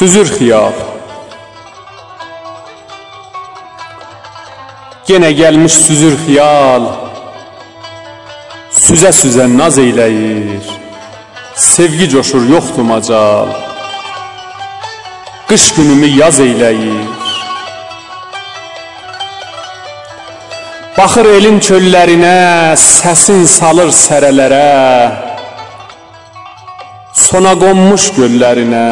Süzür xiyal Yenə gəlmiş süzür xiyal. Süzə-süzə naz eyləyir. Sevgi coşur yoxdur macal. Qış günümü yaz eyləyir. Baxır elin çöllərinə, səsin salır sərələrə. Sona qonmuş göllərinə,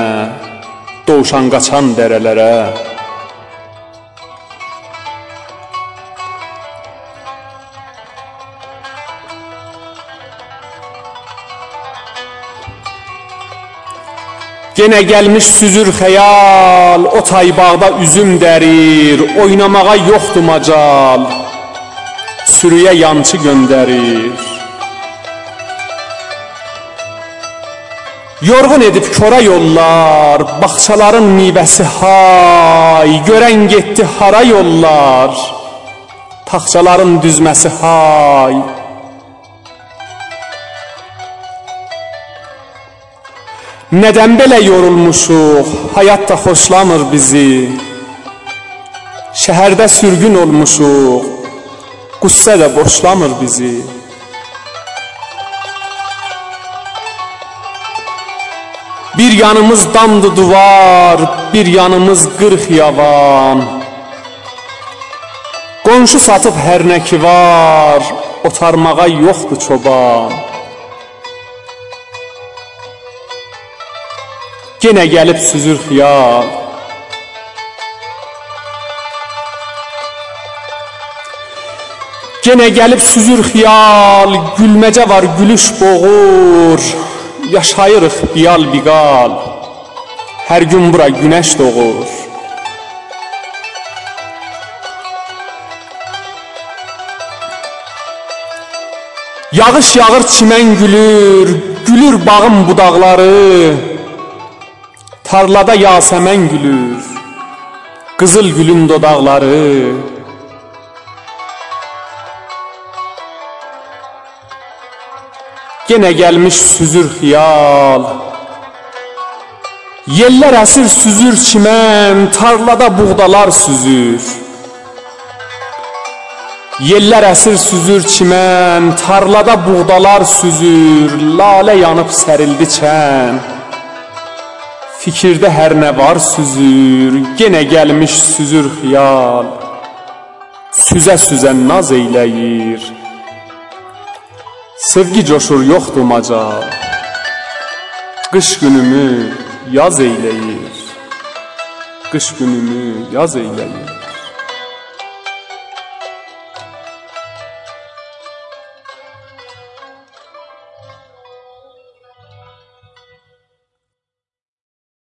dovşan qaçan dərələrə Yenə gəlmiş süzür xəyal, o tay bağda üzüm dərir, oynamağa yoxdur macal, sürüyə yançı göndərir. Yorğun edib kora yollar, bağçaların meyvəsi hay, görən getdi hara yollar, taxçaların düzməsi hay. Nədən belə yorulmuşuq, həyat da xoşlamır bizi. Şəhərdə sürgün olmuşuq, qüssə də boşlamır bizi. Bir yanımız damdı duvar, bir yanımız qırx yavan. Qonşu satıb hər nə ki var, otarmağa yoxdur çoban. Yenə gəlib süzür xiyal. Yenə gəlib süzür xiyal, gülməcə var, gülüş boğur. Yaşayırıq biyal biqal. Hər gün bura günəş doğur. Yağış yağır, çimən gülür, gülür bağın budaqları. Tarlada yasəmən gülür, qızıl gülün dodaqları. Yenə gəlmiş süzür xiyal. Yellər əsir süzür çimən, tarlada buğdalar süzür. Yellər əsir süzür çimən, tarlada buğdalar süzür, lalə yanıb sərildi çən. Fikirdə hər nə var süzür, yenə gəlmiş süzür xiyal. Süzə-süzə naz eyləyir. Sevgi coşur yoxdur macal. Qış günümü yaz eyləyir. Qış günümü yaz eyləyir.